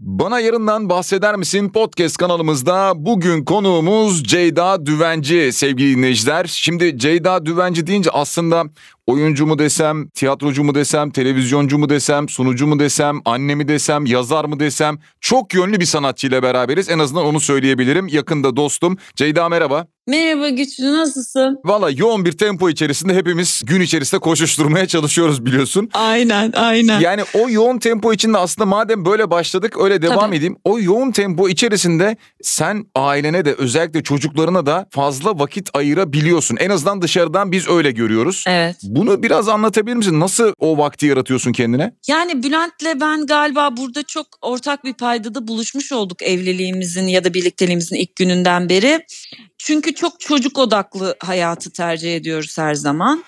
Bana yarından bahseder misin podcast kanalımızda bugün konuğumuz Ceyda Düvenci sevgili dinleyiciler. Şimdi Ceyda Düvenci deyince aslında oyuncu mu desem, tiyatrocu mu desem, televizyoncu mu desem, sunucu mu desem, anne mi desem, yazar mı desem çok yönlü bir sanatçıyla beraberiz. En azından onu söyleyebilirim. Yakında dostum. Ceyda merhaba. Merhaba Güçlü nasılsın? Valla yoğun bir tempo içerisinde hepimiz gün içerisinde koşuşturmaya çalışıyoruz biliyorsun. Aynen aynen. Yani o yoğun tempo içinde aslında madem böyle başladık öyle devam Tabii. edeyim. O yoğun tempo içerisinde sen ailene de özellikle çocuklarına da fazla vakit ayırabiliyorsun. En azından dışarıdan biz öyle görüyoruz. Evet. Bunu biraz anlatabilir misin? Nasıl o vakti yaratıyorsun kendine? Yani Bülent'le ben galiba burada çok ortak bir paydada buluşmuş olduk evliliğimizin ya da birlikteliğimizin ilk gününden beri. Çünkü çok çocuk odaklı hayatı tercih ediyoruz her zaman.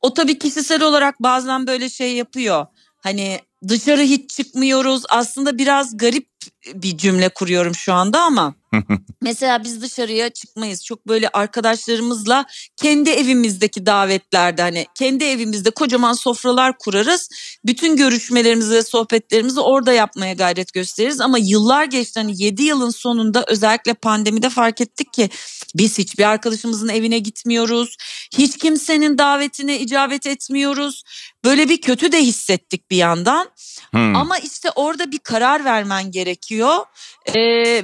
O tabii kişisel olarak bazen böyle şey yapıyor. Hani dışarı hiç çıkmıyoruz. Aslında biraz garip bir cümle kuruyorum şu anda ama mesela biz dışarıya çıkmayız. Çok böyle arkadaşlarımızla kendi evimizdeki davetlerde hani kendi evimizde kocaman sofralar kurarız. Bütün görüşmelerimizi ve sohbetlerimizi orada yapmaya gayret gösteririz. Ama yıllar geçti hani 7 yılın sonunda özellikle pandemide fark ettik ki biz hiçbir arkadaşımızın evine gitmiyoruz. Hiç kimsenin davetine icabet etmiyoruz. Böyle bir kötü de hissettik bir yandan. Hmm. Ama işte orada bir karar vermen gerekiyor. Ee,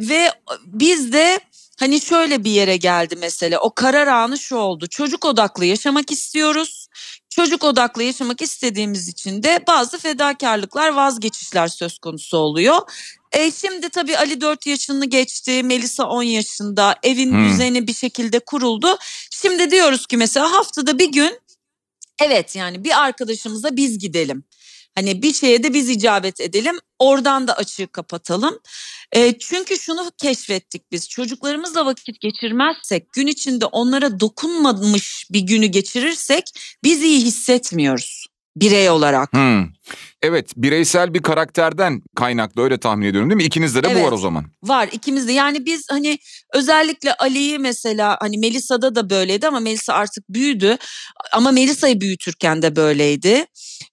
ve biz de hani şöyle bir yere geldi mesele. O karar anı şu oldu. Çocuk odaklı yaşamak istiyoruz. Çocuk odaklı yaşamak istediğimiz için de bazı fedakarlıklar, vazgeçişler söz konusu oluyor. E şimdi tabii Ali 4 yaşını geçti, Melisa 10 yaşında, evin Hmm. düzeni bir şekilde kuruldu. Şimdi diyoruz ki mesela haftada bir gün evet yani bir arkadaşımıza biz gidelim. Hani bir şeye de biz icabet edelim. Oradan da açığı kapatalım. E, çünkü şunu keşfettik biz. Çocuklarımızla vakit geçirmezsek, gün içinde onlara dokunmamış bir günü geçirirsek biz iyi hissetmiyoruz birey olarak. Hmm. Evet bireysel bir karakterden kaynaklı öyle tahmin ediyorum değil mi? İkinizde de bu Evet. var o zaman. Var ikimiz de yani biz hani özellikle Ali'yi mesela hani Melisa'da da böyleydi ama Melisa artık büyüdü ama Melisa'yı büyütürken de böyleydi.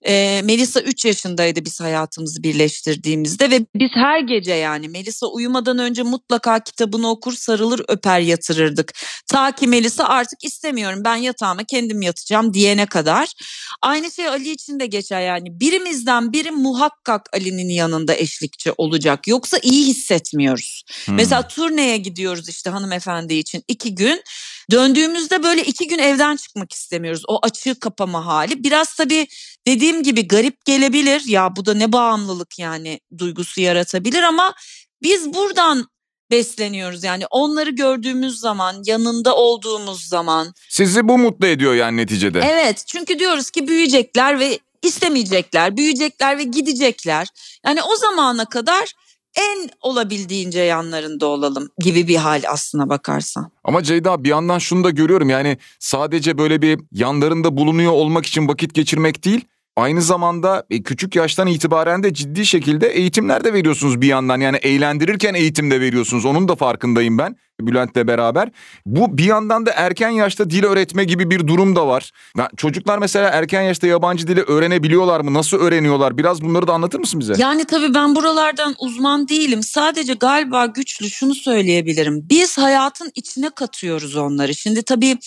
Ee, Melisa 3 yaşındaydı biz hayatımızı birleştirdiğimizde ve biz her gece yani Melisa uyumadan önce mutlaka kitabını okur sarılır öper yatırırdık. Ta ki Melisa artık istemiyorum ben yatağıma kendim yatacağım diyene kadar. Aynı şey Ali için de geçer yani birimizden biri muhakkak Ali'nin yanında eşlikçi olacak yoksa iyi hissetmiyoruz. Hmm. Mesela turneye gidiyoruz işte hanımefendi için iki gün. Döndüğümüzde böyle iki gün evden çıkmak istemiyoruz. O açığı kapama hali. Biraz tabii dediğim gibi garip gelebilir. Ya bu da ne bağımlılık yani duygusu yaratabilir ama biz buradan besleniyoruz. Yani onları gördüğümüz zaman, yanında olduğumuz zaman. Sizi bu mutlu ediyor yani neticede. Evet çünkü diyoruz ki büyüyecekler ve istemeyecekler, büyüyecekler ve gidecekler. Yani o zamana kadar en olabildiğince yanlarında olalım gibi bir hal aslına bakarsan. Ama Ceyda bir yandan şunu da görüyorum yani sadece böyle bir yanlarında bulunuyor olmak için vakit geçirmek değil. Aynı zamanda e, küçük yaştan itibaren de ciddi şekilde eğitimler de veriyorsunuz bir yandan. Yani eğlendirirken eğitim de veriyorsunuz. Onun da farkındayım ben Bülent'le beraber. Bu bir yandan da erken yaşta dil öğretme gibi bir durum da var. Ya Çocuklar mesela erken yaşta yabancı dili öğrenebiliyorlar mı? Nasıl öğreniyorlar? Biraz bunları da anlatır mısın bize? Yani tabii ben buralardan uzman değilim. Sadece galiba güçlü şunu söyleyebilirim. Biz hayatın içine katıyoruz onları. Şimdi tabii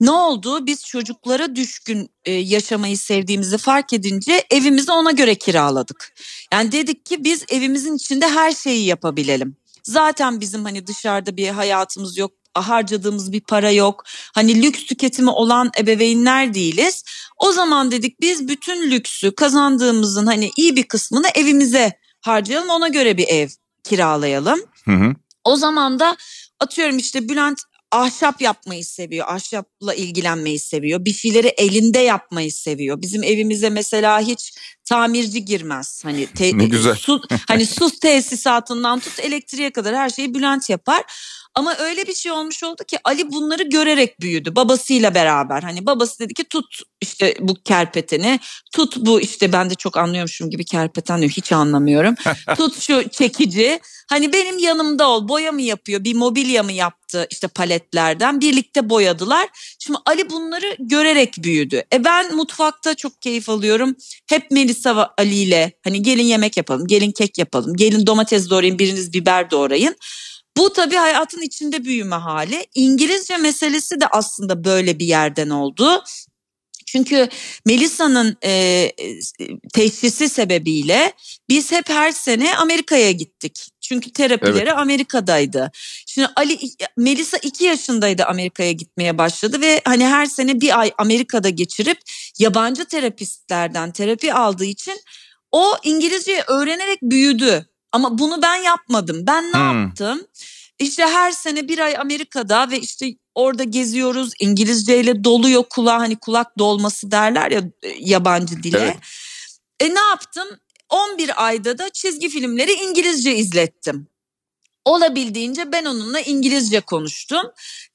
ne oldu? Biz çocuklara düşkün e, yaşamayı sevdiğimizi fark edince evimizi ona göre kiraladık. Yani dedik ki biz evimizin içinde her şeyi yapabilelim. Zaten bizim hani dışarıda bir hayatımız yok harcadığımız bir para yok. Hani lüks tüketimi olan ebeveynler değiliz. O zaman dedik biz bütün lüksü kazandığımızın hani iyi bir kısmını evimize harcayalım. Ona göre bir ev kiralayalım. Hı hı. O zaman da atıyorum işte Bülent ahşap yapmayı seviyor. Ahşapla ilgilenmeyi seviyor. Bir şeyleri elinde yapmayı seviyor. Bizim evimize mesela hiç tamirci girmez. Hani te- Ne güzel. Su, hani su tesisatından tut elektriğe kadar her şeyi Bülent yapar. Ama öyle bir şey olmuş oldu ki Ali bunları görerek büyüdü babasıyla beraber. Hani babası dedi ki tut işte bu kerpeteni, tut bu işte ben de çok anlıyormuşum gibi kerpeten diyor hiç anlamıyorum. tut şu çekici. Hani benim yanımda ol. Boya mı yapıyor? Bir mobilya mı yaptı işte paletlerden? Birlikte boyadılar. Şimdi Ali bunları görerek büyüdü. E ben mutfakta çok keyif alıyorum. Hep Melisa ve Ali ile hani gelin yemek yapalım, gelin kek yapalım, gelin domates doğrayın, biriniz biber doğrayın. Bu tabii hayatın içinde büyüme hali. İngilizce meselesi de aslında böyle bir yerden oldu. Çünkü Melisa'nın e, teşhisi sebebiyle biz hep her sene Amerika'ya gittik. Çünkü terapileri evet. Amerika'daydı. Şimdi Ali Melisa iki yaşındaydı Amerika'ya gitmeye başladı ve hani her sene bir ay Amerika'da geçirip yabancı terapistlerden terapi aldığı için o İngilizceyi öğrenerek büyüdü. Ama bunu ben yapmadım. Ben ne hmm. yaptım? İşte her sene bir ay Amerika'da ve işte orada geziyoruz. İngilizceyle doluyor kulağı hani kulak dolması derler ya e, yabancı dile. Evet. E ne yaptım? 11 ayda da çizgi filmleri İngilizce izlettim. Olabildiğince ben onunla İngilizce konuştum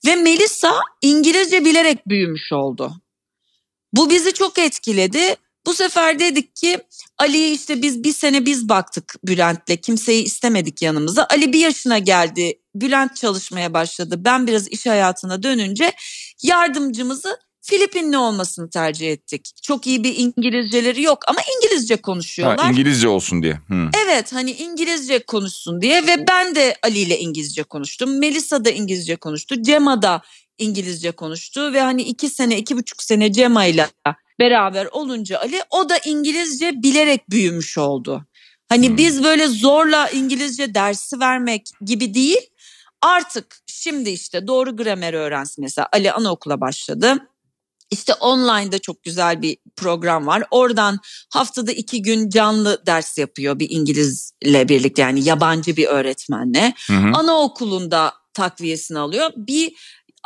ve Melissa İngilizce bilerek büyümüş oldu. Bu bizi çok etkiledi. Bu sefer dedik ki Ali işte biz bir sene biz baktık Bülent'le kimseyi istemedik yanımıza. Ali bir yaşına geldi Bülent çalışmaya başladı. Ben biraz iş hayatına dönünce yardımcımızı Filipinli olmasını tercih ettik. Çok iyi bir İngilizceleri yok ama İngilizce konuşuyorlar. Ha, İngilizce olsun diye. Hmm. Evet hani İngilizce konuşsun diye ve ben de Ali ile İngilizce konuştum. Melisa da İngilizce konuştu. Cema da İngilizce konuştu ve hani iki sene iki buçuk sene Cema ile beraber olunca Ali o da İngilizce bilerek büyümüş oldu. Hani hmm. biz böyle zorla İngilizce dersi vermek gibi değil. Artık şimdi işte doğru gramer öğrensin mesela Ali anaokula başladı. İşte online'da çok güzel bir program var. Oradan haftada iki gün canlı ders yapıyor bir İngilizle birlikte yani yabancı bir öğretmenle. Hı hı. Anaokulunda takviyesini alıyor. Bir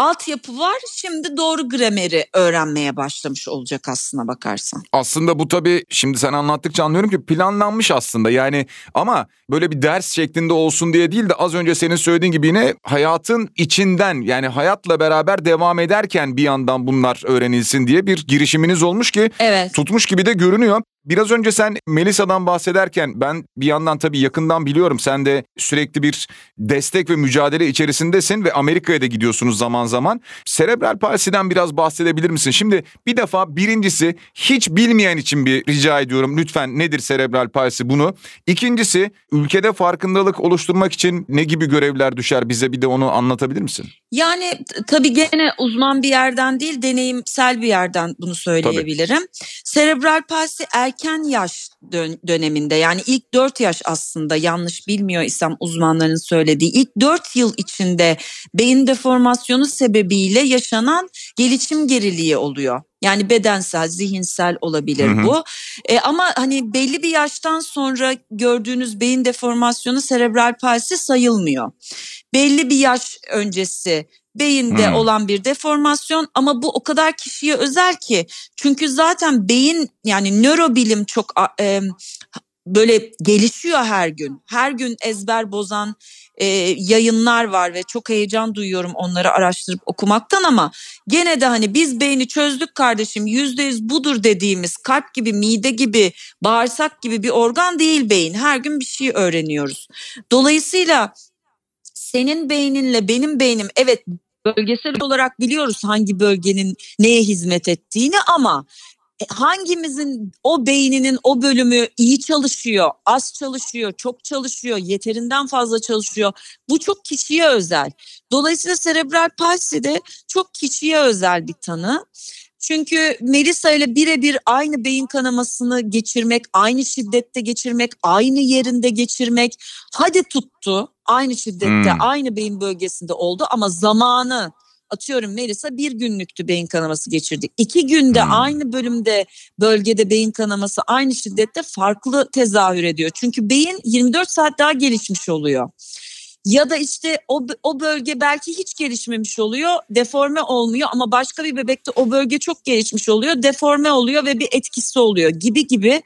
altyapı var. Şimdi doğru grameri öğrenmeye başlamış olacak aslına bakarsan. Aslında bu tabii şimdi sen anlattıkça anlıyorum ki planlanmış aslında. Yani ama böyle bir ders şeklinde olsun diye değil de az önce senin söylediğin gibi yine hayatın içinden yani hayatla beraber devam ederken bir yandan bunlar öğrenilsin diye bir girişiminiz olmuş ki evet. tutmuş gibi de görünüyor. Biraz önce sen Melisa'dan bahsederken ben bir yandan tabii yakından biliyorum sen de sürekli bir destek ve mücadele içerisindesin ve Amerika'ya da gidiyorsunuz zaman zaman. Serebral palsiden biraz bahsedebilir misin? Şimdi bir defa birincisi hiç bilmeyen için bir rica ediyorum lütfen nedir serebral palsi bunu. İkincisi ülkede farkındalık oluşturmak için ne gibi görevler düşer bize bir de onu anlatabilir misin? Yani tabii gene uzman bir yerden değil deneyimsel bir yerden bunu söyleyebilirim. Tabii. Serebral palsi erken yaş dön- döneminde yani ilk 4 yaş aslında yanlış bilmiyor isem uzmanların söylediği ilk 4 yıl içinde beyin deformasyonu sebebiyle yaşanan gelişim geriliği oluyor. Yani bedensel, zihinsel olabilir hı hı. bu. E, ama hani belli bir yaştan sonra gördüğünüz beyin deformasyonu serebral palsi sayılmıyor. Belli bir yaş öncesi beyinde hmm. olan bir deformasyon ama bu o kadar kişiye özel ki çünkü zaten beyin yani nörobilim çok e, böyle gelişiyor her gün. Her gün ezber bozan e, yayınlar var ve çok heyecan duyuyorum onları araştırıp okumaktan ama gene de hani biz beyni çözdük kardeşim yüzde yüz budur dediğimiz kalp gibi mide gibi bağırsak gibi bir organ değil beyin. Her gün bir şey öğreniyoruz. Dolayısıyla senin beyninle benim beynim evet bölgesel olarak biliyoruz hangi bölgenin neye hizmet ettiğini ama e, hangimizin o beyninin o bölümü iyi çalışıyor, az çalışıyor, çok çalışıyor, yeterinden fazla çalışıyor. Bu çok kişiye özel. Dolayısıyla serebral palsi de çok kişiye özel bir tanı. Çünkü Melisa ile birebir aynı beyin kanamasını geçirmek, aynı şiddette geçirmek, aynı yerinde geçirmek hadi tuttu. Aynı şiddette, hmm. aynı beyin bölgesinde oldu ama zamanı atıyorum Melisa bir günlüktü beyin kanaması geçirdi. İki günde hmm. aynı bölümde bölgede beyin kanaması aynı şiddette farklı tezahür ediyor. Çünkü beyin 24 saat daha gelişmiş oluyor. Ya da işte o, o bölge belki hiç gelişmemiş oluyor, deforme olmuyor ama başka bir bebekte o bölge çok gelişmiş oluyor, deforme oluyor ve bir etkisi oluyor gibi gibi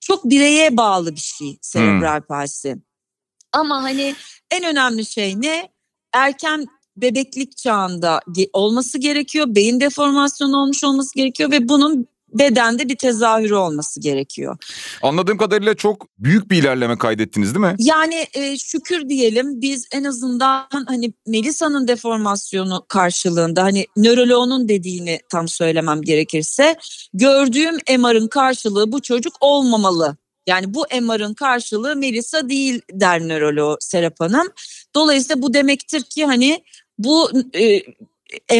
çok bireye bağlı bir şey serebral hmm. palsi. Ama hani en önemli şey ne? Erken bebeklik çağında olması gerekiyor. Beyin deformasyonu olmuş olması gerekiyor ve bunun bedende bir tezahürü olması gerekiyor. Anladığım kadarıyla çok büyük bir ilerleme kaydettiniz değil mi? Yani e, şükür diyelim biz en azından hani Melisa'nın deformasyonu karşılığında hani nöroloğunun dediğini tam söylemem gerekirse gördüğüm MR'ın karşılığı bu çocuk olmamalı. Yani bu MR'ın karşılığı Melisa değil der nöroloğu Serap Hanım. Dolayısıyla bu demektir ki hani bu e,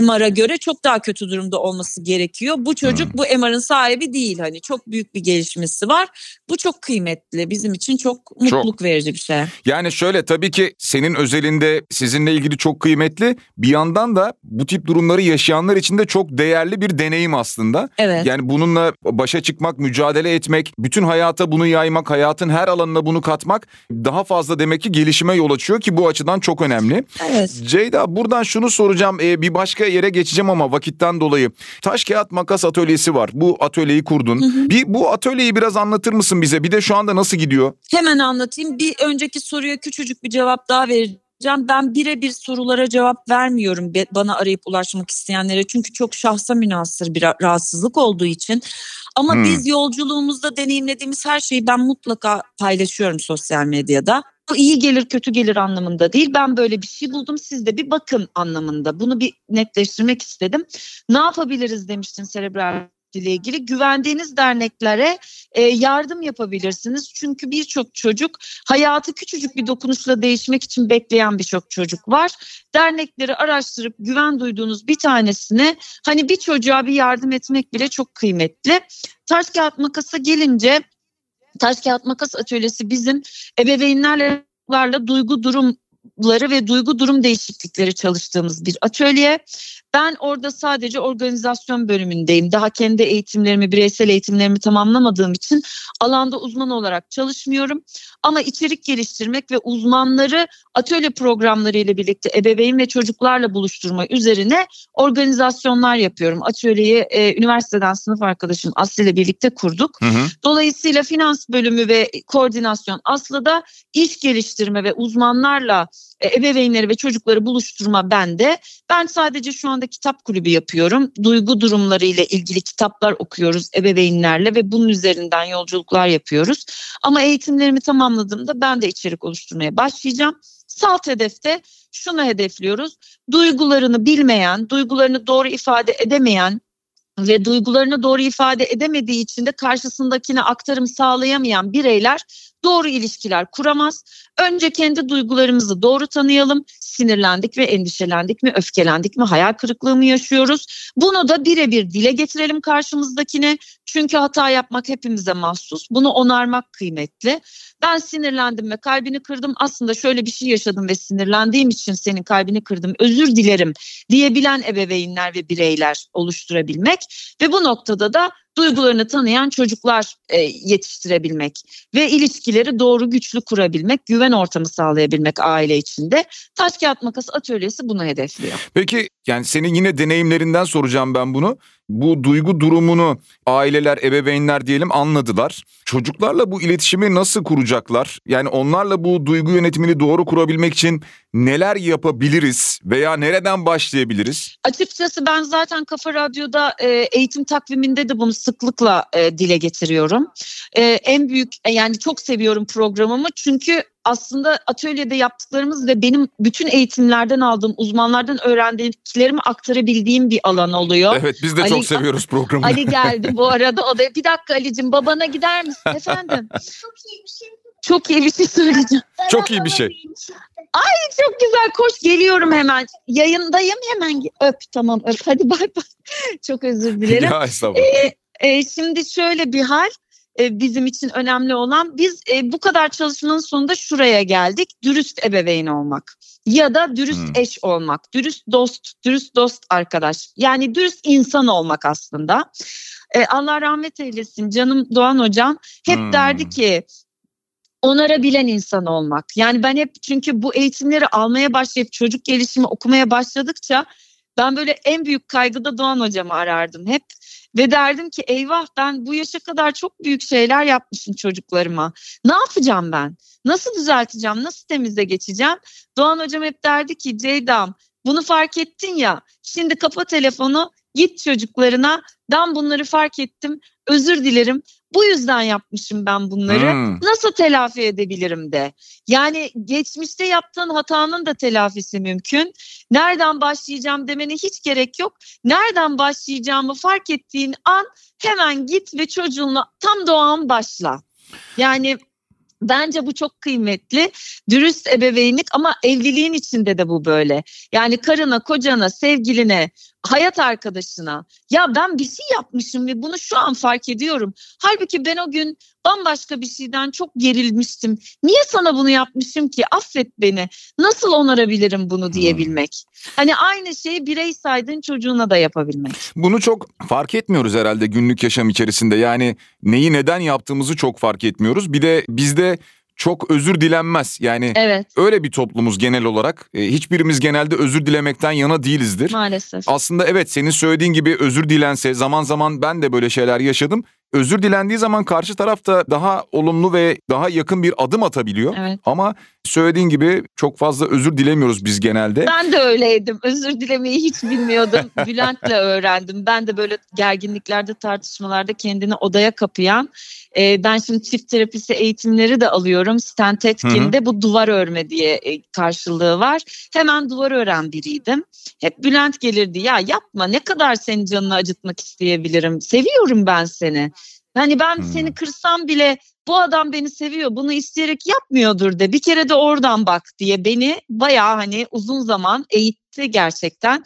MR'a göre çok daha kötü durumda olması gerekiyor. Bu çocuk hmm. bu MR'ın sahibi değil hani çok büyük bir gelişmesi var. Bu çok kıymetli bizim için çok mutluluk çok. verici bir şey. Yani şöyle tabii ki senin özelinde sizinle ilgili çok kıymetli bir yandan da bu tip durumları yaşayanlar için de çok değerli bir deneyim aslında. Evet. Yani bununla başa çıkmak, mücadele etmek, bütün hayata bunu yaymak, hayatın her alanına bunu katmak daha fazla demek ki gelişime yol açıyor ki bu açıdan çok önemli. Evet. Ceyda buradan şunu soracağım. Ee, bir başka yere geçeceğim ama vakitten dolayı. Taş kağıt makas atölyesi var. Bu atölyeyi kurdun. Hı hı. Bir bu atölyeyi biraz anlatır mısın bize? Bir de şu anda nasıl gidiyor? Hemen anlatayım. Bir önceki soruya küçücük bir cevap daha vereceğim ben birebir sorulara cevap vermiyorum bana arayıp ulaşmak isteyenlere çünkü çok şahsa münasır bir rahatsızlık olduğu için. Ama hmm. biz yolculuğumuzda deneyimlediğimiz her şeyi ben mutlaka paylaşıyorum sosyal medyada. Bu iyi gelir kötü gelir anlamında değil. Ben böyle bir şey buldum siz de bir bakın anlamında. Bunu bir netleştirmek istedim. Ne yapabiliriz demiştin serebral ile ilgili güvendiğiniz derneklere e, yardım yapabilirsiniz. Çünkü birçok çocuk hayatı küçücük bir dokunuşla değişmek için bekleyen birçok çocuk var. Dernekleri araştırıp güven duyduğunuz bir tanesine hani bir çocuğa bir yardım etmek bile çok kıymetli. Taş kağıt makasa gelince Taş Kağıt Makas Atölyesi bizim ebeveynlerle duygu durumları ve duygu durum değişiklikleri çalıştığımız bir atölye. Ben orada sadece organizasyon bölümündeyim. Daha kendi eğitimlerimi, bireysel eğitimlerimi tamamlamadığım için alanda uzman olarak çalışmıyorum. Ama içerik geliştirmek ve uzmanları atölye programları ile birlikte ebeveyn ve çocuklarla buluşturma üzerine organizasyonlar yapıyorum. Atölyeyi e, üniversiteden sınıf arkadaşım Aslı ile birlikte kurduk. Hı hı. Dolayısıyla finans bölümü ve koordinasyon Aslı da iş geliştirme ve uzmanlarla ebeveynleri ve çocukları buluşturma bende. Ben sadece şu anda kitap kulübü yapıyorum. Duygu durumları ile ilgili kitaplar okuyoruz ebeveynlerle ve bunun üzerinden yolculuklar yapıyoruz. Ama eğitimlerimi tamamladığımda ben de içerik oluşturmaya başlayacağım. Salt hedefte şunu hedefliyoruz. Duygularını bilmeyen, duygularını doğru ifade edemeyen ve duygularını doğru ifade edemediği için de karşısındakine aktarım sağlayamayan bireyler doğru ilişkiler kuramaz. Önce kendi duygularımızı doğru tanıyalım. Sinirlendik ve endişelendik mi, öfkelendik mi, hayal kırıklığı mı yaşıyoruz? Bunu da birebir dile getirelim karşımızdakine. Çünkü hata yapmak hepimize mahsus. Bunu onarmak kıymetli. Ben sinirlendim ve kalbini kırdım. Aslında şöyle bir şey yaşadım ve sinirlendiğim için senin kalbini kırdım. Özür dilerim diyebilen ebeveynler ve bireyler oluşturabilmek ve bu noktada da duygularını tanıyan çocuklar e, yetiştirebilmek ve ilişkileri doğru güçlü kurabilmek, güven ortamı sağlayabilmek aile içinde. Taş kağıt makas atölyesi bunu hedefliyor. Peki yani senin yine deneyimlerinden soracağım ben bunu bu duygu durumunu aileler, ebeveynler diyelim anladılar. Çocuklarla bu iletişimi nasıl kuracaklar? Yani onlarla bu duygu yönetimini doğru kurabilmek için neler yapabiliriz veya nereden başlayabiliriz? Açıkçası ben zaten Kafa Radyo'da e, eğitim takviminde de bunu sıklıkla e, dile getiriyorum. E, en büyük yani çok seviyorum programımı çünkü aslında atölyede yaptıklarımız ve benim bütün eğitimlerden aldığım uzmanlardan öğrendiklerimi aktarabildiğim bir alan oluyor. Evet biz de Ali, çok seviyoruz programı. Ali geldi bu arada o da bir dakika Ali'cim babana gider misin efendim? Çok iyi bir şey. Çok iyi bir şey söyleyeceğim. Çok iyi bir şey. Ay çok güzel koş geliyorum hemen. Yayındayım hemen öp tamam öp hadi bay bay. çok özür dilerim. Ya estağfurullah. Ee, e, şimdi şöyle bir hal e, bizim için önemli olan biz e, bu kadar çalışmanın sonunda şuraya geldik. Dürüst ebeveyn olmak ya da dürüst hmm. eş olmak, dürüst dost, dürüst dost arkadaş. Yani dürüst insan olmak aslında. E, Allah rahmet eylesin canım Doğan hocam hep hmm. derdi ki onarabilen insan olmak. Yani ben hep çünkü bu eğitimleri almaya başlayıp çocuk gelişimi okumaya başladıkça ben böyle en büyük kaygıda Doğan hocamı arardım hep. Ve derdim ki eyvah ben bu yaşa kadar çok büyük şeyler yapmışım çocuklarıma. Ne yapacağım ben? Nasıl düzelteceğim? Nasıl temize geçeceğim? Doğan hocam hep derdi ki Ceyda'm bunu fark ettin ya şimdi kapa telefonu Git çocuklarına ben bunları fark ettim özür dilerim bu yüzden yapmışım ben bunları. Hmm. Nasıl telafi edebilirim de. Yani geçmişte yaptığın hatanın da telafisi mümkün. Nereden başlayacağım demene hiç gerek yok. Nereden başlayacağımı fark ettiğin an hemen git ve çocuğunla tam doğan başla. Yani Bence bu çok kıymetli. Dürüst ebeveynlik ama evliliğin içinde de bu böyle. Yani karına, kocana, sevgiline, hayat arkadaşına ya ben bir şey yapmışım ve bunu şu an fark ediyorum. Halbuki ben o gün bambaşka bir şeyden çok gerilmiştim. Niye sana bunu yapmışım ki? Affet beni. Nasıl onarabilirim bunu diyebilmek. Hani aynı şeyi birey saydığın çocuğuna da yapabilmek. Bunu çok fark etmiyoruz herhalde günlük yaşam içerisinde. Yani neyi neden yaptığımızı çok fark etmiyoruz. Bir de bizde çok özür dilenmez. Yani evet. öyle bir toplumuz genel olarak. E, hiçbirimiz genelde özür dilemekten yana değilizdir. Maalesef. Aslında evet senin söylediğin gibi özür dilense zaman zaman ben de böyle şeyler yaşadım. Özür dilendiği zaman karşı taraf da daha olumlu ve daha yakın bir adım atabiliyor. Evet. Ama söylediğin gibi çok fazla özür dilemiyoruz biz genelde. Ben de öyleydim. Özür dilemeyi hiç bilmiyordum. Bülent'le öğrendim. Ben de böyle gerginliklerde, tartışmalarda kendini odaya kapayan e, ben şimdi çift terapisi eğitimleri de alıyorum. Stent Etkin'de bu duvar örme diye e, karşılığı var. Hemen duvar ören biriydim. Hep Bülent gelirdi ya yapma ne kadar senin canını acıtmak isteyebilirim. Seviyorum ben seni. Hani ben hmm. seni kırsam bile bu adam beni seviyor bunu isteyerek yapmıyordur de bir kere de oradan bak diye beni bayağı hani uzun zaman eğitti gerçekten.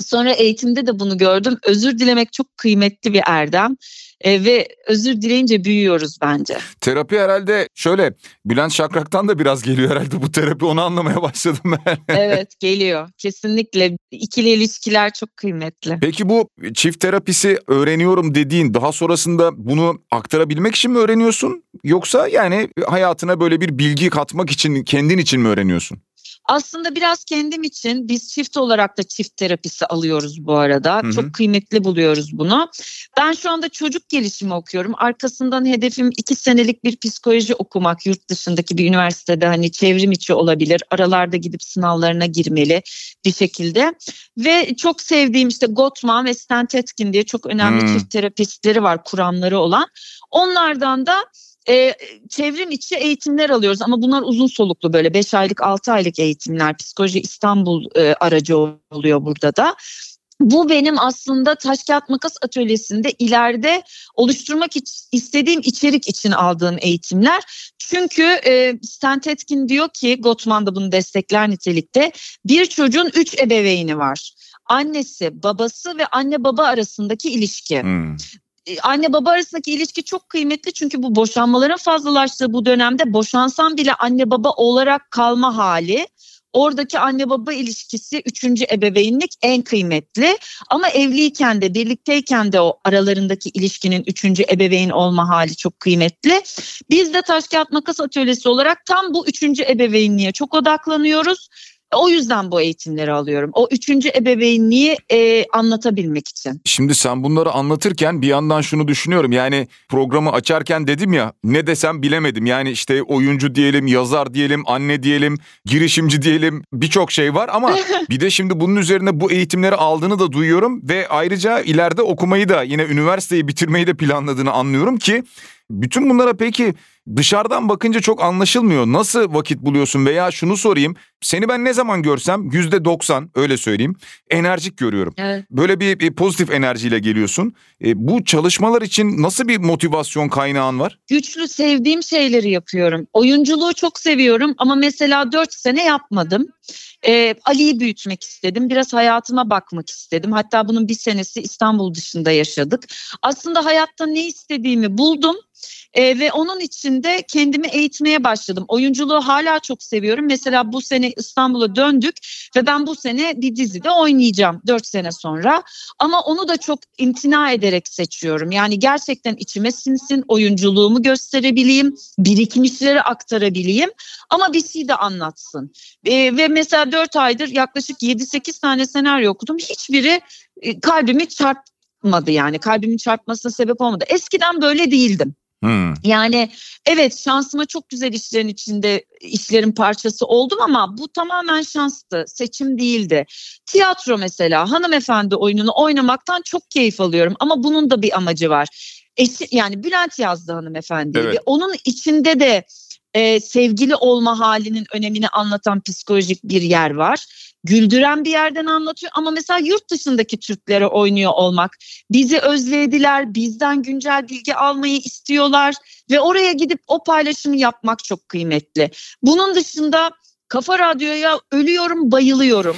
Sonra eğitimde de bunu gördüm. Özür dilemek çok kıymetli bir erdem e, ve özür dileyince büyüyoruz bence. Terapi herhalde şöyle Bülent Şakrak'tan da biraz geliyor herhalde bu terapi onu anlamaya başladım ben. evet geliyor kesinlikle ikili ilişkiler çok kıymetli. Peki bu çift terapisi öğreniyorum dediğin daha sonrasında bunu aktarabilmek için mi öğreniyorsun yoksa yani hayatına böyle bir bilgi katmak için kendin için mi öğreniyorsun? Aslında biraz kendim için biz çift olarak da çift terapisi alıyoruz bu arada. Hı hı. Çok kıymetli buluyoruz bunu. Ben şu anda çocuk gelişimi okuyorum. Arkasından hedefim iki senelik bir psikoloji okumak yurt dışındaki bir üniversitede hani çevrim içi olabilir. Aralarda gidip sınavlarına girmeli bir şekilde. Ve çok sevdiğim işte Gottman ve Stan Tetkin diye çok önemli hmm. çift terapistleri var kuramları olan. Onlardan da e, çevrim içi eğitimler alıyoruz ama bunlar uzun soluklu böyle 5 aylık 6 aylık eğitimler psikoloji İstanbul e, aracı oluyor burada da. Bu benim aslında taş kağıt makas atölyesinde ileride oluşturmak istediğim içerik için aldığım eğitimler. Çünkü e, Stan diyor ki Gottman da bunu destekler nitelikte bir çocuğun üç ebeveyni var annesi, babası ve anne baba arasındaki ilişki. Hmm. E, anne baba arasındaki ilişki çok kıymetli çünkü bu boşanmaların fazlalaştığı bu dönemde boşansan bile anne baba olarak kalma hali oradaki anne baba ilişkisi üçüncü ebeveynlik en kıymetli ama evliyken de birlikteyken de o aralarındaki ilişkinin üçüncü ebeveyn olma hali çok kıymetli. Biz de taş kağıt makas atölyesi olarak tam bu üçüncü ebeveynliğe çok odaklanıyoruz. O yüzden bu eğitimleri alıyorum. O üçüncü ebeveynliği e, anlatabilmek için. Şimdi sen bunları anlatırken bir yandan şunu düşünüyorum. Yani programı açarken dedim ya ne desem bilemedim. Yani işte oyuncu diyelim, yazar diyelim, anne diyelim, girişimci diyelim birçok şey var. Ama bir de şimdi bunun üzerine bu eğitimleri aldığını da duyuyorum. Ve ayrıca ileride okumayı da yine üniversiteyi bitirmeyi de planladığını anlıyorum ki... Bütün bunlara peki dışarıdan bakınca çok anlaşılmıyor. Nasıl vakit buluyorsun veya şunu sorayım. Seni ben ne zaman görsem yüzde doksan öyle söyleyeyim enerjik görüyorum. Evet. Böyle bir, bir pozitif enerjiyle geliyorsun. E, bu çalışmalar için nasıl bir motivasyon kaynağın var? Güçlü sevdiğim şeyleri yapıyorum. Oyunculuğu çok seviyorum ama mesela dört sene yapmadım. Ee, Ali'yi büyütmek istedim. Biraz hayatıma bakmak istedim. Hatta bunun bir senesi İstanbul dışında yaşadık. Aslında hayatta ne istediğimi buldum. E, ve onun içinde kendimi eğitmeye başladım. Oyunculuğu hala çok seviyorum. Mesela bu sene İstanbul'a döndük ve ben bu sene bir dizide oynayacağım 4 sene sonra. Ama onu da çok imtina ederek seçiyorum. Yani gerçekten içime sinsin, oyunculuğumu gösterebileyim, birikmişleri aktarabileyim ama bir şey de anlatsın. E, ve mesela 4 aydır yaklaşık 7-8 tane senaryo okudum. Hiçbiri e, kalbimi çarpmadı yani kalbimin çarpmasına sebep olmadı. Eskiden böyle değildim. Hmm. Yani evet şansıma çok güzel işlerin içinde işlerin parçası oldum ama bu tamamen şanstı. Seçim değildi. Tiyatro mesela hanımefendi oyununu oynamaktan çok keyif alıyorum ama bunun da bir amacı var. Eşi, yani Bülent yazdı hanımefendi. Evet. Onun içinde de e, sevgili olma halinin önemini anlatan psikolojik bir yer var. Güldüren bir yerden anlatıyor ama mesela yurt dışındaki Türklere oynuyor olmak bizi özlediler, bizden güncel bilgi almayı istiyorlar ve oraya gidip o paylaşımı yapmak çok kıymetli. Bunun dışında Kafa Radyo'ya ölüyorum, bayılıyorum.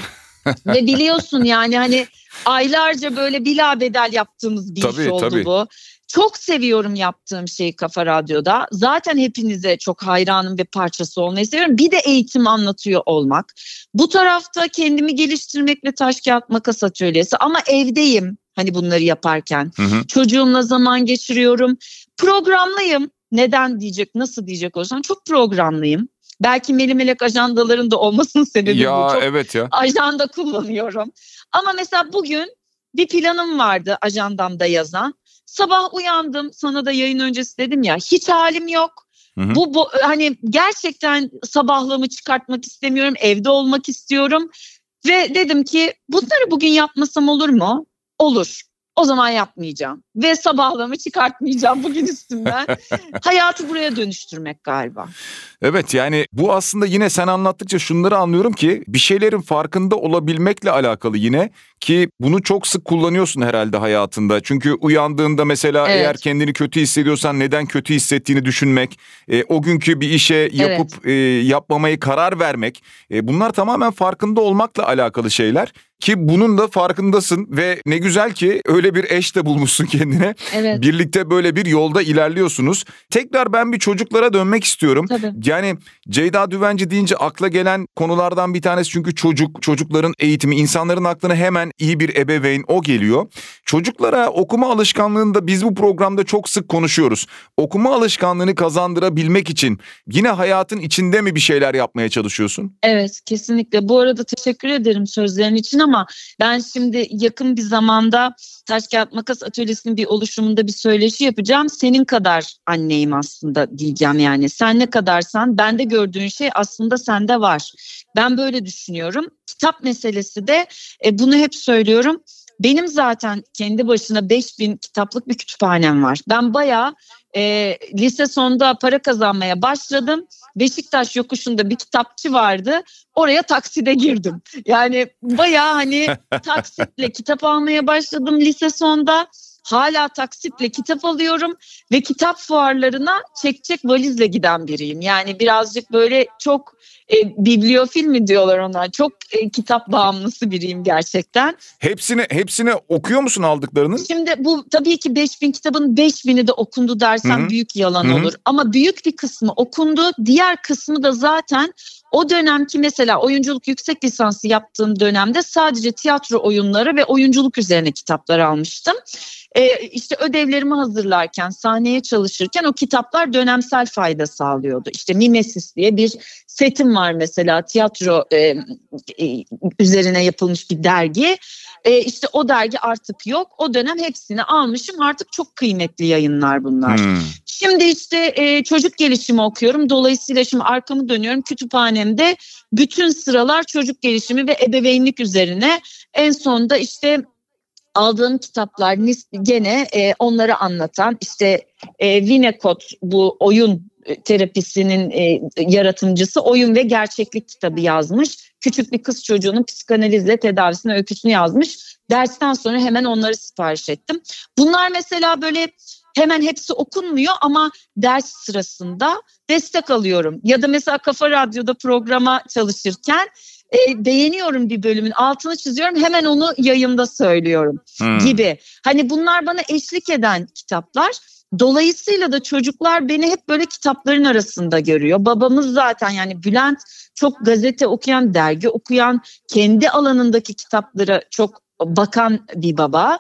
ve biliyorsun yani hani aylarca böyle bilabedel yaptığımız bir tabii, iş oldu tabii. bu. Çok seviyorum yaptığım şeyi Kafa Radyo'da. Zaten hepinize çok hayranım ve parçası olmayı seviyorum. Bir de eğitim anlatıyor olmak. Bu tarafta kendimi geliştirmekle taş kağıt makas atölyesi ama evdeyim hani bunları yaparken. Hı hı. Çocuğumla zaman geçiriyorum. Programlıyım. Neden diyecek, nasıl diyecek olsan çok programlıyım. Belki Meli Melek ajandalarında olmasının sebebi ya, bu. Çok evet ya. Ajanda kullanıyorum. Ama mesela bugün bir planım vardı ajandamda yazan. Sabah uyandım sana da yayın öncesi dedim ya hiç halim yok. Hı hı. Bu, bu hani gerçekten sabahlığımı çıkartmak istemiyorum. Evde olmak istiyorum. Ve dedim ki bunları bugün yapmasam olur mu? Olur. O zaman yapmayacağım. Ve sabahlığımı çıkartmayacağım bugün üstümden. Hayatı buraya dönüştürmek galiba. Evet yani bu aslında yine sen anlattıkça şunları anlıyorum ki bir şeylerin farkında olabilmekle alakalı yine ki bunu çok sık kullanıyorsun herhalde hayatında. Çünkü uyandığında mesela evet. eğer kendini kötü hissediyorsan neden kötü hissettiğini düşünmek, e, o günkü bir işe yapıp evet. e, yapmamayı karar vermek e, bunlar tamamen farkında olmakla alakalı şeyler. Ki bunun da farkındasın ve ne güzel ki öyle bir eş de bulmuşsun kendine. Evet. Birlikte böyle bir yolda ilerliyorsunuz. Tekrar ben bir çocuklara dönmek istiyorum. Tabii. Yani Ceyda Düvenci deyince akla gelen konulardan bir tanesi çünkü çocuk, çocukların eğitimi, insanların aklına hemen iyi bir ebeveyn o geliyor. Çocuklara okuma alışkanlığında biz bu programda çok sık konuşuyoruz. Okuma alışkanlığını kazandırabilmek için yine hayatın içinde mi bir şeyler yapmaya çalışıyorsun? Evet kesinlikle. Bu arada teşekkür ederim sözlerin için ama ben şimdi yakın bir zamanda Taş Kağıt Makas Atölyesi'nin bir oluşumunda bir söyleşi yapacağım. Senin kadar anneyim aslında diyeceğim yani. Sen ne kadarsan bende gördüğün şey aslında sende var. Ben böyle düşünüyorum. Kitap meselesi de e, bunu hep söylüyorum. Benim zaten kendi başına 5000 kitaplık bir kütüphanem var. Ben bayağı e, lise sonunda para kazanmaya başladım. Beşiktaş yokuşunda bir kitapçı vardı. Oraya takside girdim. Yani bayağı hani taksitle kitap almaya başladım lise sonunda. Hala taksitle kitap alıyorum ve kitap fuarlarına çekecek valizle giden biriyim. Yani birazcık böyle çok e, bibliofil mi diyorlar ona? Çok e, kitap bağımlısı biriyim gerçekten. Hepsini hepsini okuyor musun aldıklarının? Şimdi bu tabii ki 5000 kitabın 5000'i de okundu dersen Hı-hı. büyük yalan Hı-hı. olur. Ama büyük bir kısmı okundu. Diğer kısmı da zaten o dönemki mesela oyunculuk yüksek lisansı yaptığım dönemde sadece tiyatro oyunları ve oyunculuk üzerine kitaplar almıştım. Ee, işte ödevlerimi hazırlarken, sahneye çalışırken o kitaplar dönemsel fayda sağlıyordu. İşte Mimesis diye bir setim var mesela tiyatro e, e, üzerine yapılmış bir dergi. E, işte o dergi artık yok. O dönem hepsini almışım. Artık çok kıymetli yayınlar bunlar. Hmm. Şimdi işte e, çocuk gelişimi okuyorum. Dolayısıyla şimdi arkamı dönüyorum. Kütüphanemde bütün sıralar çocuk gelişimi ve ebeveynlik üzerine. En sonda işte aldığım kitaplar gene e, onları anlatan işte e, Winnicott bu oyun terapisinin e, yaratıcısı oyun ve gerçeklik kitabı yazmış. Küçük bir kız çocuğunun psikanalizle tedavisine öyküsünü yazmış. Dersten sonra hemen onları sipariş ettim. Bunlar mesela böyle hemen hepsi okunmuyor ama ders sırasında destek alıyorum. Ya da mesela Kafa Radyo'da programa çalışırken e, beğeniyorum bir bölümün altını çiziyorum hemen onu yayında söylüyorum hmm. gibi. Hani bunlar bana eşlik eden kitaplar. Dolayısıyla da çocuklar beni hep böyle kitapların arasında görüyor. Babamız zaten yani Bülent çok gazete okuyan, dergi okuyan, kendi alanındaki kitaplara çok bakan bir baba.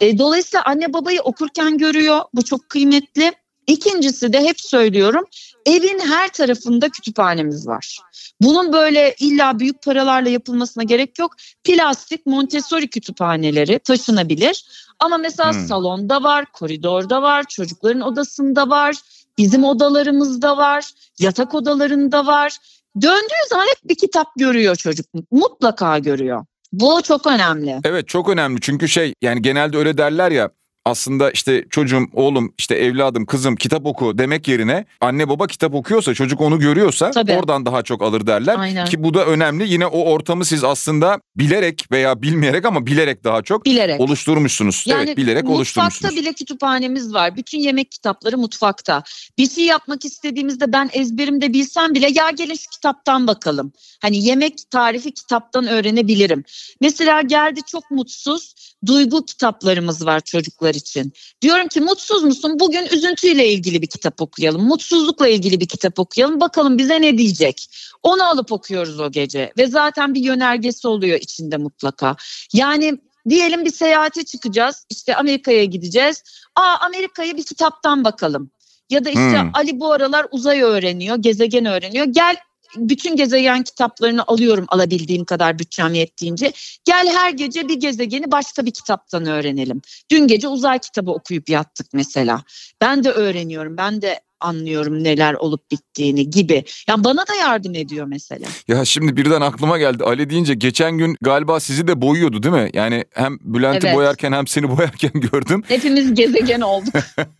E, dolayısıyla anne babayı okurken görüyor. Bu çok kıymetli. İkincisi de hep söylüyorum evin her tarafında kütüphanemiz var. Bunun böyle illa büyük paralarla yapılmasına gerek yok. Plastik Montessori kütüphaneleri taşınabilir. Ama mesela hmm. salonda var, koridorda var, çocukların odasında var, bizim odalarımızda var, yatak odalarında var. Döndüğü zaman hep bir kitap görüyor çocuk. Mutlaka görüyor. Bu çok önemli. Evet çok önemli çünkü şey yani genelde öyle derler ya aslında işte çocuğum, oğlum, işte evladım, kızım kitap oku demek yerine anne baba kitap okuyorsa, çocuk onu görüyorsa Tabii. oradan daha çok alır derler. Aynen. Ki bu da önemli. Yine o ortamı siz aslında bilerek veya bilmeyerek ama bilerek daha çok bilerek. oluşturmuşsunuz. Yani evet, bilerek oluşturmuşsunuz. Mutfakta bile kütüphanemiz var. Bütün yemek kitapları mutfakta. Bir şey yapmak istediğimizde ben ezberimde bilsem bile ya gelin şu kitaptan bakalım. Hani yemek tarifi kitaptan öğrenebilirim. Mesela geldi çok mutsuz duygu kitaplarımız var çocuklar için. Diyorum ki mutsuz musun? Bugün üzüntüyle ilgili bir kitap okuyalım. Mutsuzlukla ilgili bir kitap okuyalım. Bakalım bize ne diyecek? Onu alıp okuyoruz o gece ve zaten bir yönergesi oluyor içinde mutlaka. Yani diyelim bir seyahate çıkacağız. İşte Amerika'ya gideceğiz. Aa Amerika'ya bir kitaptan bakalım. Ya da işte hmm. Ali bu aralar uzay öğreniyor, gezegen öğreniyor. Gel bütün gezegen kitaplarını alıyorum alabildiğim kadar bütçem yettiğince. Gel her gece bir gezegeni başka bir kitaptan öğrenelim. Dün gece uzay kitabı okuyup yattık mesela. Ben de öğreniyorum. Ben de anlıyorum neler olup bittiğini gibi. Yani bana da yardım ediyor mesela. Ya şimdi birden aklıma geldi. Ali deyince geçen gün galiba sizi de boyuyordu değil mi? Yani hem Bülent'i evet. boyarken hem seni boyarken gördüm. Hepimiz gezegen olduk.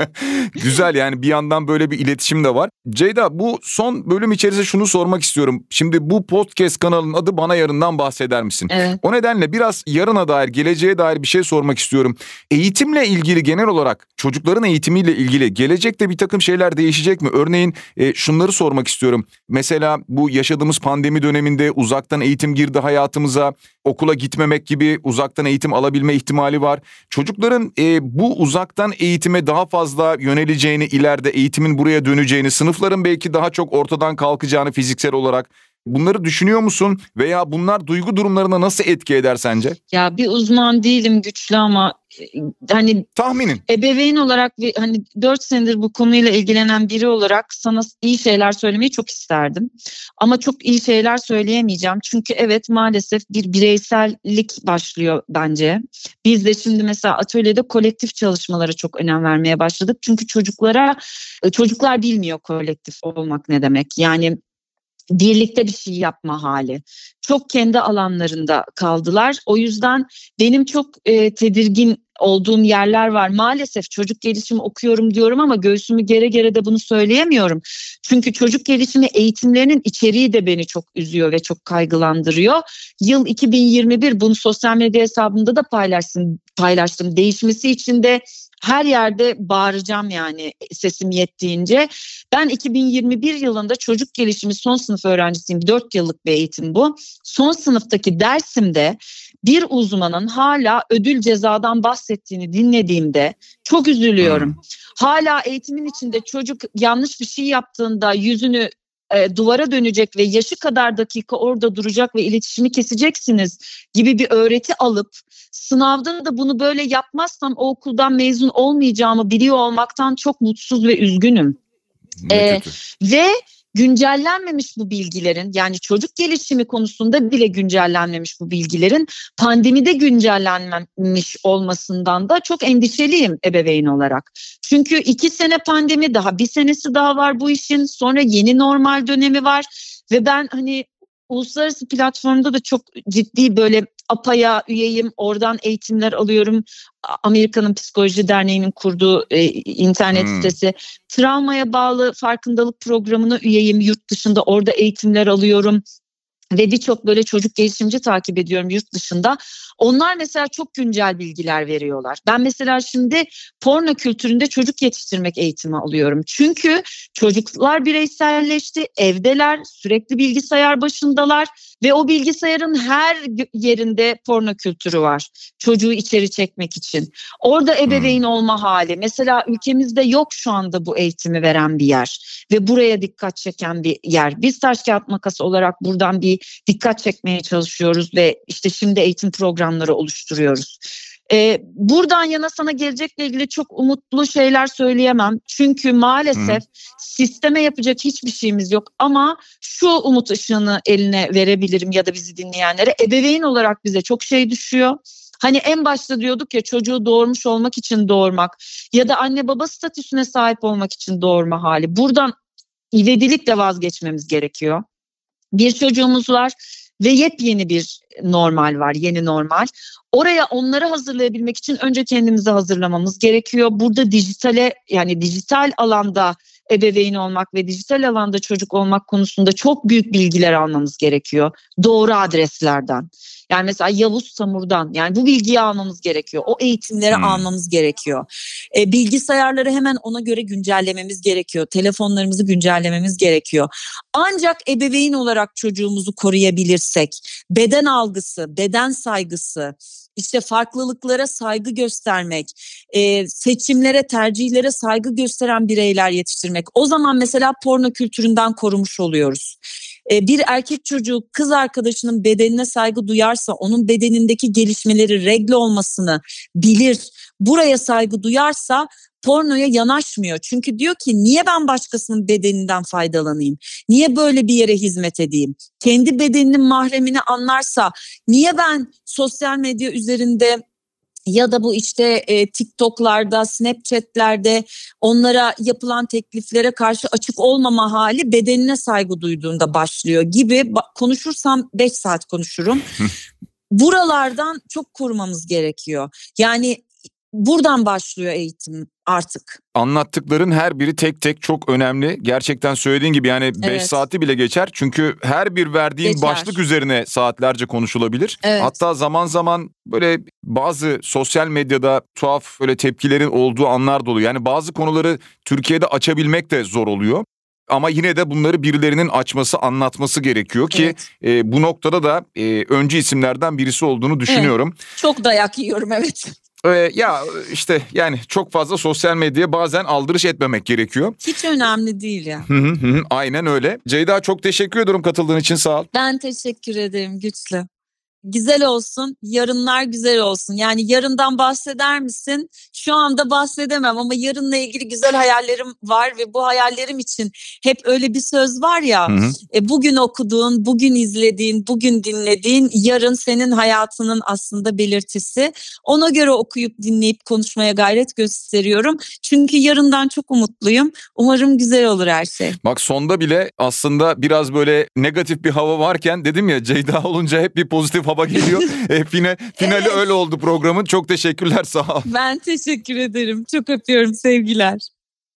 Güzel yani bir yandan böyle bir iletişim de var. Ceyda bu son bölüm içerisinde şunu sormak istiyorum. Şimdi bu podcast kanalının adı Bana Yarından bahseder misin? Evet. O nedenle biraz yarına dair, geleceğe dair bir şey sormak istiyorum. Eğitimle ilgili genel olarak çocukların eğitimiyle ilgili gelecekte bir takım şeyler değil değişecek mi? Örneğin e, şunları sormak istiyorum. Mesela bu yaşadığımız pandemi döneminde uzaktan eğitim girdi hayatımıza. Okula gitmemek gibi uzaktan eğitim alabilme ihtimali var. Çocukların e, bu uzaktan eğitime daha fazla yöneleceğini, ileride eğitimin buraya döneceğini, sınıfların belki daha çok ortadan kalkacağını fiziksel olarak Bunları düşünüyor musun veya bunlar duygu durumlarına nasıl etki eder sence? Ya bir uzman değilim güçlü ama e, hani tahminin ebeveyn olarak ve hani 4 senedir bu konuyla ilgilenen biri olarak sana iyi şeyler söylemeyi çok isterdim. Ama çok iyi şeyler söyleyemeyeceğim. Çünkü evet maalesef bir bireysellik başlıyor bence. Biz de şimdi mesela atölyede kolektif çalışmalara çok önem vermeye başladık. Çünkü çocuklara e, çocuklar bilmiyor kolektif olmak ne demek. Yani birlikte bir şey yapma hali. Çok kendi alanlarında kaldılar. O yüzden benim çok e, tedirgin olduğum yerler var. Maalesef çocuk gelişimi okuyorum diyorum ama göğsümü gere gere de bunu söyleyemiyorum. Çünkü çocuk gelişimi eğitimlerinin içeriği de beni çok üzüyor ve çok kaygılandırıyor. Yıl 2021 bunu sosyal medya hesabımda da paylaştım. paylaştım. Değişmesi için de her yerde bağıracağım yani sesim yettiğince. Ben 2021 yılında çocuk gelişimi son sınıf öğrencisiyim. 4 yıllık bir eğitim bu. Son sınıftaki dersimde bir uzmanın hala ödül cezadan bahsettiğini dinlediğimde çok üzülüyorum. Hmm. Hala eğitimin içinde çocuk yanlış bir şey yaptığında yüzünü e, duvara dönecek ve yaşı kadar dakika orada duracak ve iletişimi keseceksiniz gibi bir öğreti alıp sınavda da bunu böyle yapmazsam o okuldan mezun olmayacağımı biliyor olmaktan çok mutsuz ve üzgünüm. Ee, ve güncellenmemiş bu bilgilerin yani çocuk gelişimi konusunda bile güncellenmemiş bu bilgilerin pandemide güncellenmemiş olmasından da çok endişeliyim ebeveyn olarak. Çünkü iki sene pandemi daha bir senesi daha var bu işin sonra yeni normal dönemi var ve ben hani uluslararası platformda da çok ciddi böyle APA'ya üyeyim. Oradan eğitimler alıyorum. Amerika'nın Psikoloji Derneği'nin kurduğu e, internet hmm. sitesi. Travmaya bağlı farkındalık programına üyeyim. Yurt dışında orada eğitimler alıyorum ve birçok böyle çocuk gelişimci takip ediyorum yurt dışında. Onlar mesela çok güncel bilgiler veriyorlar. Ben mesela şimdi porno kültüründe çocuk yetiştirmek eğitimi alıyorum. Çünkü çocuklar bireyselleşti, evdeler, sürekli bilgisayar başındalar ve o bilgisayarın her yerinde porno kültürü var. Çocuğu içeri çekmek için. Orada ebeveyn olma hali. Mesela ülkemizde yok şu anda bu eğitimi veren bir yer ve buraya dikkat çeken bir yer. Biz taş kağıt makas olarak buradan bir dikkat çekmeye çalışıyoruz ve işte şimdi eğitim programları oluşturuyoruz. Ee, buradan yana sana gelecekle ilgili çok umutlu şeyler söyleyemem. Çünkü maalesef Hı. sisteme yapacak hiçbir şeyimiz yok. Ama şu umut ışığını eline verebilirim ya da bizi dinleyenlere. Ebeveyn olarak bize çok şey düşüyor. Hani en başta diyorduk ya çocuğu doğurmuş olmak için doğurmak ya da anne baba statüsüne sahip olmak için doğurma hali. Buradan ivedilikle vazgeçmemiz gerekiyor. Bir çocuğumuz var ve yepyeni bir normal var, yeni normal. Oraya onları hazırlayabilmek için önce kendimizi hazırlamamız gerekiyor. Burada dijitale yani dijital alanda ebeveyn olmak ve dijital alanda çocuk olmak konusunda çok büyük bilgiler almamız gerekiyor. Doğru adreslerden. Yani mesela Yavuz Samur'dan yani bu bilgiyi almamız gerekiyor. O eğitimleri hmm. almamız gerekiyor. E, bilgisayarları hemen ona göre güncellememiz gerekiyor. Telefonlarımızı güncellememiz gerekiyor. Ancak ebeveyn olarak çocuğumuzu koruyabilirsek beden algısı, beden saygısı, işte farklılıklara saygı göstermek, e, seçimlere, tercihlere saygı gösteren bireyler yetiştirmek. O zaman mesela porno kültüründen korumuş oluyoruz. E, bir erkek çocuğu kız arkadaşının bedenine saygı duyarsa, onun bedenindeki gelişmeleri regle olmasını bilir, buraya saygı duyarsa pornoya yanaşmıyor. Çünkü diyor ki niye ben başkasının bedeninden faydalanayım? Niye böyle bir yere hizmet edeyim? Kendi bedeninin mahremini anlarsa niye ben sosyal medya üzerinde ya da bu işte e, TikTok'larda, Snapchat'lerde onlara yapılan tekliflere karşı açık olmama hali bedenine saygı duyduğunda başlıyor gibi konuşursam 5 saat konuşurum. Buralardan çok korumamız gerekiyor. Yani buradan başlıyor eğitim artık. Anlattıkların her biri tek tek çok önemli. Gerçekten söylediğin gibi yani 5 evet. saati bile geçer. Çünkü her bir verdiğin geçer. başlık üzerine saatlerce konuşulabilir. Evet. Hatta zaman zaman böyle bazı sosyal medyada tuhaf böyle tepkilerin olduğu anlar da oluyor. Yani bazı konuları Türkiye'de açabilmek de zor oluyor. Ama yine de bunları birilerinin açması, anlatması gerekiyor ki evet. e, bu noktada da e, öncü isimlerden birisi olduğunu düşünüyorum. Evet. Çok dayak yiyorum evet. Ee, ya işte yani çok fazla sosyal medyaya bazen aldırış etmemek gerekiyor. Hiç önemli değil ya. Aynen öyle. Ceyda çok teşekkür ediyorum katıldığın için sağ ol. Ben teşekkür ederim güçlü güzel olsun, yarınlar güzel olsun. Yani yarından bahseder misin? Şu anda bahsedemem ama yarınla ilgili güzel hayallerim var ve bu hayallerim için hep öyle bir söz var ya. Hı hı. E, bugün okuduğun, bugün izlediğin, bugün dinlediğin yarın senin hayatının aslında belirtisi. Ona göre okuyup dinleyip konuşmaya gayret gösteriyorum. Çünkü yarından çok umutluyum. Umarım güzel olur her şey. Bak sonda bile aslında biraz böyle negatif bir hava varken dedim ya Ceyda olunca hep bir pozitif hava geliyor. e, final, finali evet. öyle oldu programın. Çok teşekkürler sağ ol. Ben teşekkür ederim. Çok öpüyorum sevgiler.